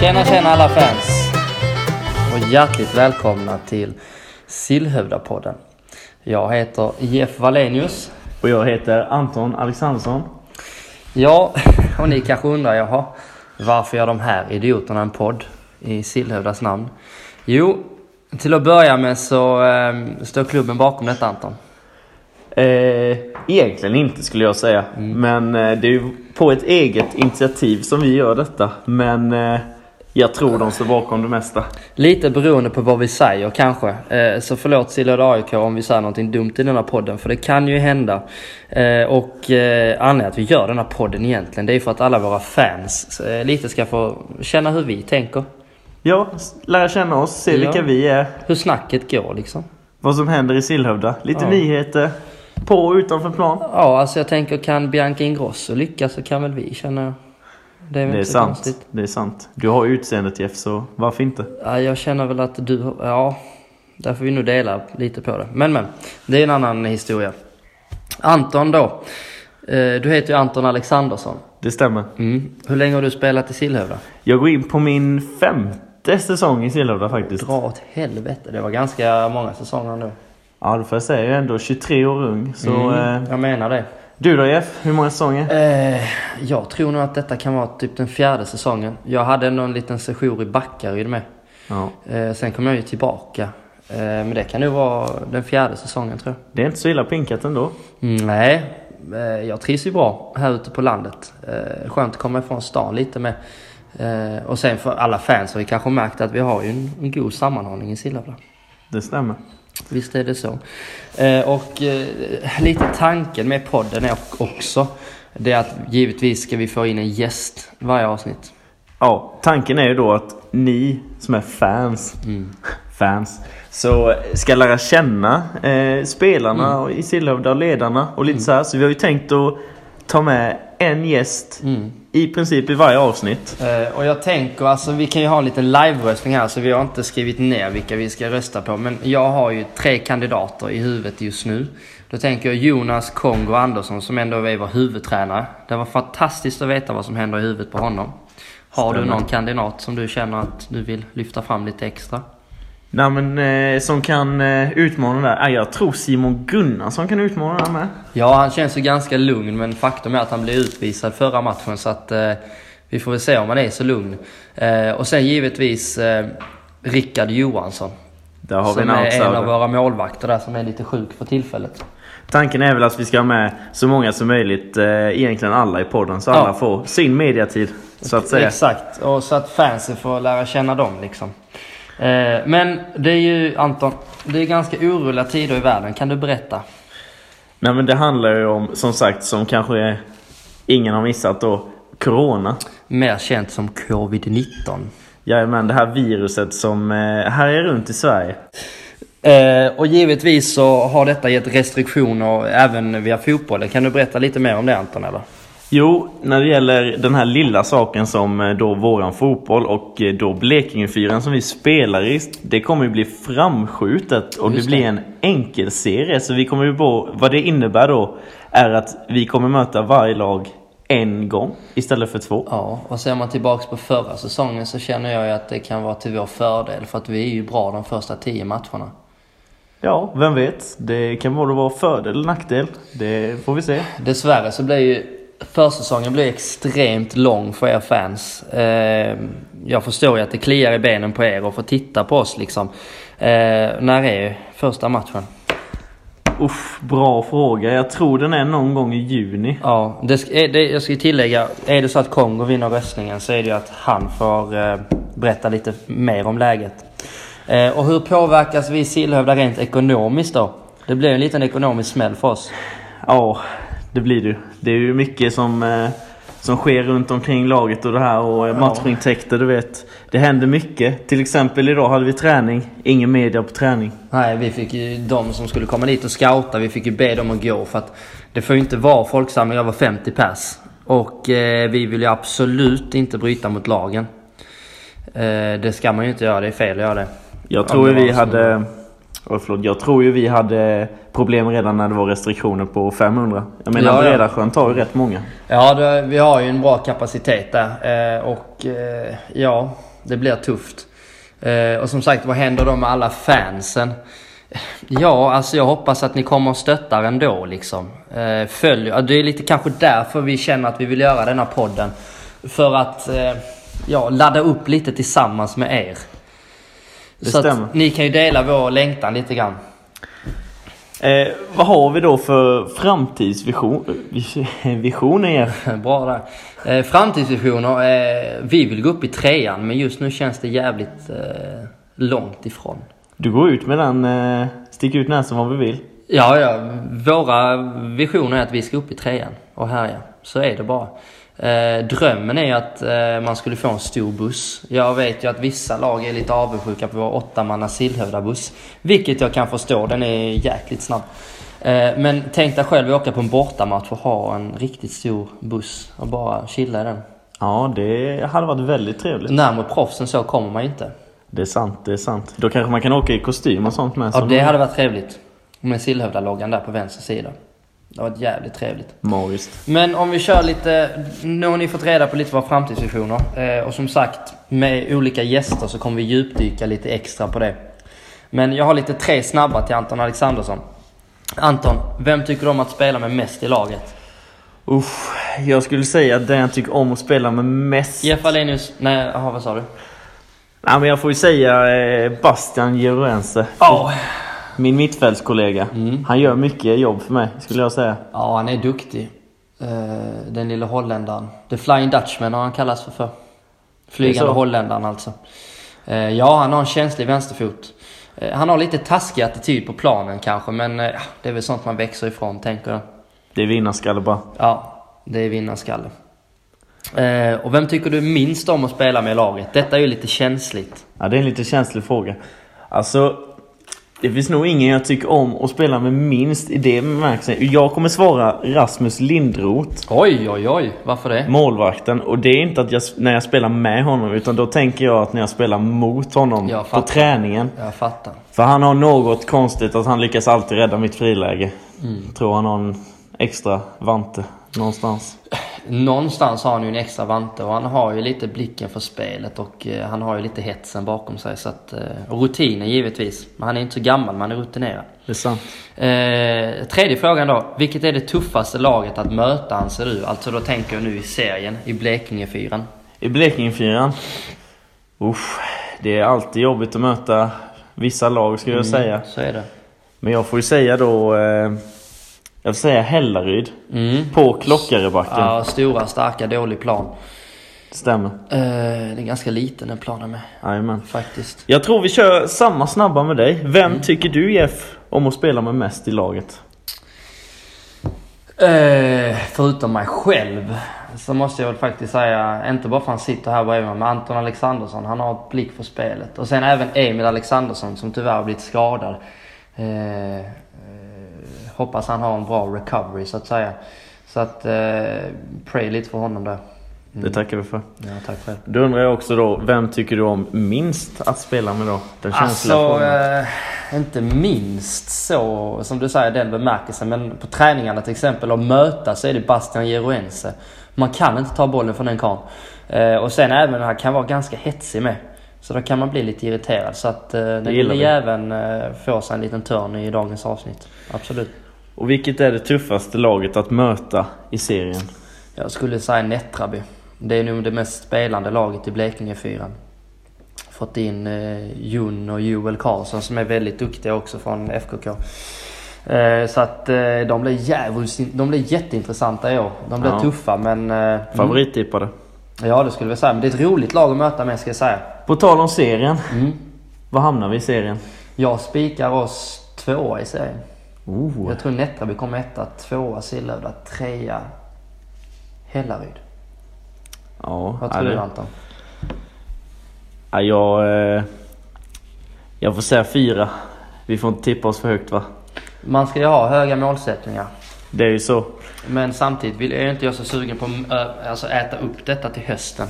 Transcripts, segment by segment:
Tjena tjena alla fans! Och hjärtligt välkomna till Sillhövdapodden. Jag heter Jeff Wallenius. Och jag heter Anton Alexandersson. Ja, och ni kanske undrar, jaha, varför gör de här idioterna en podd i Sillhövdas namn? Jo, till att börja med så eh, står klubben bakom detta Anton. Eh, egentligen inte skulle jag säga. Men eh, det är ju på ett eget initiativ som vi gör detta. Men eh, jag tror de står bakom det mesta. Lite beroende på vad vi säger kanske. Eh, så förlåt Sillhövda AIK om vi säger någonting dumt i denna podden, för det kan ju hända. Eh, och eh, anledningen att vi gör denna podden egentligen, det är för att alla våra fans eh, lite ska få känna hur vi tänker. Ja, lära känna oss, se Ja. vilka vi är. Hur snacket går liksom. Vad som händer i Sillhövda. Lite Ja. nyheter. På och utanför plan. Ja, alltså jag tänker kan Bianca Ingrosso lyckas så kan väl vi känna jag. Det är Det är sant. konstigt. Det är sant. Du har utseendet Jeff, så varför inte? Ja, jag känner väl att du, ja, där får vi nog dela lite på det. Men men, det är en annan historia. Anton då. Eh, Du heter ju Anton Alexandersson. Det stämmer. Mm. Hur länge har du spelat i Sillhövda? Jag går in på min femte säsong i Sillhövda faktiskt. Dra åt helvete, det var ganska många säsonger nu. Ja, det får jag säga. Jag är ändå 23 år ung. Så, Mm, eh, jag menar det. Du då Jeff? Hur många säsonger? Eh, jag tror nog att detta kan vara typ den fjärde säsongen. Jag hade ändå en liten session i Backaryd med. Ja. Eh, sen kom jag ju tillbaka. Eh, men det kan nog vara den fjärde säsongen tror jag. Det är inte så illa pinkat ändå. Mm, nej, eh, jag trivs ju bra här ute på landet. Eh, skönt att komma ifrån stan lite med. Eh, och sen för alla fans har vi kanske märkt att vi har ju en, en god sammanhållning i Sillhövda. Det stämmer. Visst är det så. Eh, och eh, lite tanken med podden är också det att givetvis ska vi få in en gäst varje avsnitt. Ja, tanken är ju då att ni som är fans, fans, så ska lära känna eh, spelarna och i Sillhövda och ledarna och lite så här. Så vi har ju tänkt att ta med en gäst i princip i varje avsnitt. Eh, och jag tänker, alltså vi kan ju ha en liten live-röstning här så vi har inte skrivit ner vilka vi ska rösta på. Men jag har ju tre kandidater i huvudet just nu. Då tänker jag Jonas Kongo Andersson som ändå är vår huvudtränare. Det var fantastiskt att veta vad som händer i huvudet på honom. Har du Stämmer. någon kandidat som du känner att du vill lyfta fram lite extra? Nej men eh, som kan eh, utmana där. Ah, jag tror Simon Gunnarsson kan utmana där med. Ja, han känns ju ganska lugn men faktum är att han blev utvisad förra matchen så att eh, vi får väl se om han är så lugn. Eh, och sen givetvis eh, Rickard Johansson. Där har vi som en är en av våra målvakter där som är lite sjuk för tillfället. Tanken är väl att vi ska ha med så många som möjligt, eh, egentligen alla i podden, så Ja. alla får sin mediatid. Så att säga. Exakt, och så att fansen får lära känna dem liksom. Eh, men det är ju Anton, det är ganska oroliga tider i världen. Kan du berätta? Nej men det handlar ju om, som sagt, som kanske ingen har missat då, Corona. Mer känt som Covid-19. Jajamän, det här viruset som eh, härjar runt i Sverige. Eh, och givetvis så har detta gett restriktioner även via fotbollen. Kan du berätta lite mer om det Anton eller? Jo, när det gäller den här lilla saken som eh, då våran fotboll och eh, då Blekingefyran som vi spelar i, det kommer ju bli framskjutet och Just det blir en enkelserie. Så vi kommer ju på, vad det innebär då är att vi kommer möta varje lag en gång istället för två. Ja, och ser man tillbaks på förra säsongen så känner jag ju att det kan vara till vår fördel. För att vi är ju bra de första tio matcherna. Ja, vem vet? Det kan både vara fördel eller nackdel. Det får vi se. Dessvärre så blir ju försäsongen blir extremt lång för er fans. Eh, jag förstår ju att det kliar i benen på er och få titta på oss liksom. Eh, när är första matchen? Uff, bra fråga. Jag tror den är någon gång i juni. Ja, det, är det, jag ska tillägga. Är det så att Kongo vinner röstningen så är det ju att han får eh, berätta lite mer om läget. Eh, och hur påverkas vi Sillhövda rent ekonomiskt då? Det blir en liten ekonomisk smäll för oss. Ja, det blir det Det är ju mycket som, eh, som sker runt omkring laget och det här och matchintäkter, du vet. Det händer mycket. Till exempel idag hade vi träning. Ingen media på träning. Nej, vi fick ju de som skulle komma dit och scouta, vi fick ju be dem att gå för att det får ju inte vara folksamling över 50 pers. Och eh, vi vill ju absolut inte bryta mot lagen. Eh, det ska man ju inte göra, det är fel att göra det. Jag Ja, tror vi hade... Förlåt, jag tror ju vi hade problem redan när det var restriktioner på 500. Jag menar Ja, ja. Bredasjön tar ju rätt många. Ja, det, vi har ju en bra kapacitet där. Eh, och eh, ja, Det blir tufft. Eh, och som sagt, vad händer då med alla fansen? Ja, alltså jag hoppas att ni kommer och stöttar ändå liksom. Eh, följ, det är lite kanske därför vi känner att vi vill göra denna podden. För att eh, ja, ladda upp lite tillsammans med er. Det Så stämmer. att ni kan ju dela vår längtan lite grann. Eh, vad har vi då för framtidsvision? vis- Vision är Bra där. Eh, framtidsvisioner. Eh, vi vill gå upp i trean men just nu känns det jävligt eh, långt ifrån. Du går ut med den, eh, stick ut näsan vad vi vill. Ja, ja. Våra visioner är att vi ska upp i trean och härja. Så är det bara. Eh, drömmen är ju att eh, man skulle få en stor buss. Jag vet ju att vissa lag är lite avundsjuka på vår åttamanna Sillhövda-buss. Vilket jag kan förstå, den är jäkligt snabb. Eh, men tänk dig själv att åka på en bortamatch och ha en riktigt stor buss och bara chilla i den. Ja, det hade varit väldigt trevligt. Närmare proffsen så kommer man ju inte. Det är sant, det är sant. Då kanske man kan åka i kostym och sånt med. Ja, det hade varit trevligt. Med Sillhövda-loggan där på vänster sida. Det har varit jävligt trevligt. Magiskt. Men om vi kör lite, nu har ni fått reda på lite våra framtidsvisioner. Eh, och som sagt, med olika gäster så kommer vi djupdyka lite extra på det. Men jag har lite tre snabba till Anton Alexandersson. Anton, vem tycker du om att spela med mest i laget? Uff, jag skulle säga att den jag tycker om att spela med mest... Jeff Alenius, nej, aha, vad sa du? Nej, men jag får ju säga eh, Bastian Geroense. Ja. Min mittfältskollega. Mm. Han gör mycket jobb för mig, skulle jag säga. Ja, han är duktig. Eh, den lilla holländaren. The Flying Dutchman har han kallats för. för. Flygande holländaren alltså. Eh, ja, han har en känslig vänsterfot. Eh, han har lite taskig attityd på planen kanske, men det är väl sånt man växer ifrån, tänker jag. Det är vinnarskalle bara. Ja, det är vinnarskalle. Eh, och vem tycker du minst om att spela med i laget? Detta är ju lite känsligt. Ja, det är en lite känslig fråga. Alltså, det finns nog ingen jag tycker om att spela med minst i det bemärkelsen. Jag kommer svara Rasmus Lindroth, Oj, oj, oj. Varför det? målvakten. Och det är inte att jag, när jag spelar med honom, utan då tänker jag att när jag spelar mot honom på träningen. Jag fattar. För han har något konstigt att han lyckas alltid rädda mitt friläge. Mm. Tror han har en extra vante någonstans. Någonstans har han ju en extra vante och han har ju lite blicken för spelet och eh, han har ju lite hetsen bakom sig. Så att, eh, och rutinen givetvis. Men han är inte så gammal, men han är rutinerad. Det är sant. Eh, tredje frågan då. Vilket är det tuffaste laget att möta anser du? Alltså då tänker jag nu i serien, i Blekingefyran. I Blekingefyran. Usch, det är alltid jobbigt att möta vissa lag skulle jag säga. Så är det. Men jag får ju säga då... Eh, jag får säga Hällaryd. Mm. På Klockarebacken. Ja, stora, starka, dålig plan. Stämmer. Eh, det är ganska liten den planen med, Jajamän. faktiskt. Jag tror vi kör samma snabba med dig. Vem tycker du Jeff om att spela med mest i laget? Eh, förutom mig själv så måste jag väl faktiskt säga, inte bara för att han sitter här bredvid mig, men Anton Alexandersson. Han har ett blick för spelet. Och sen även Emil Alexandersson som tyvärr har blivit skadad. Eh, hoppas han har en bra recovery så att säga. Så att, eh, pray lite för honom där. Det tackar vi för. Ja, tack själv. Då undrar jag också då, vem tycker du om minst att spela med då? Den Alltså, eh, inte minst så, som du säger, den bemärkelsen. Men på träningarna till exempel, och möta så är det Bastian Geroense. Man kan inte ta bollen från den karln. Eh, och sen även, han kan vara ganska hetsig med. Så då kan man bli lite irriterad. Så att eh, den lille jäveln eh, får sig en liten törn i dagens avsnitt. Absolut. Och vilket är det tuffaste laget att möta i serien? Jag skulle säga Nättraby. Det är nog det mest spelande laget i Blekingefyran. Fått in eh, Jon och Joel Karlsson som är väldigt duktiga också från FKK. Eh, så att eh, de blir jävligt, de blir jätteintressanta i år. De blir Ja. tuffa men... Eh, Favorittippade? mm, ja det skulle jag säga. Men det är ett roligt lag att möta med ska jag säga. På tal om serien. Mm. Var hamnar vi i serien? Jag spikar oss tvåa i serien. Oh. Jag tror Nättraby kommer etta, tvåa Sillhövda, trea Hällaryd. Ja, Vad tror du det- Anton? Ja, jag... Eh, jag får säga fyra. Vi får inte tippa oss för högt va? Man ska ju ha höga målsättningar. Det är ju så. Men samtidigt vill jag inte jag så sugen på att ö, alltså äta upp detta till hösten.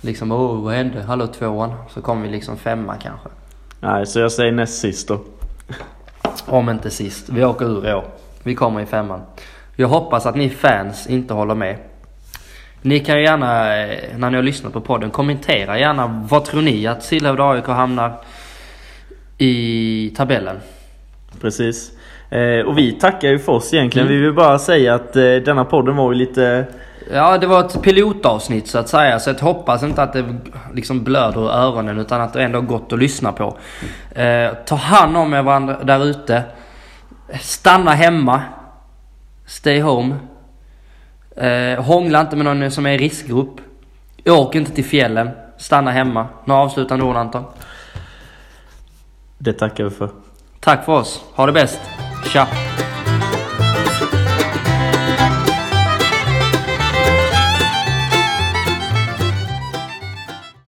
Liksom, åh vad hände? Hallå tvåan. Så kommer vi liksom femma kanske. Nej, så jag säger näst sist då. Om inte sist. Vi åker ur i år. Vi kommer i femman. Jag hoppas att ni fans inte håller med. Ni kan ju gärna, eh, när ni har lyssnat på podden, kommentera gärna. Vad tror ni att Sillhövde AIK hamnar i tabellen? Precis. Eh, och vi tackar ju för oss egentligen. Mm. Vi vill bara säga att eh, denna podden var ju lite... Ja, det var ett pilotavsnitt så att säga. Så jag hoppas inte att det liksom blöder ur öronen utan att det ändå är gott att lyssna på. Eh, ta hand om er varandra där ute. Stanna hemma. Stay home. Eh, hångla inte med någon som är i riskgrupp. Åk inte till fjällen. Stanna hemma. Några avslutande ord Anton? Det tackar vi för. Tack för oss. Ha det bäst. Tja!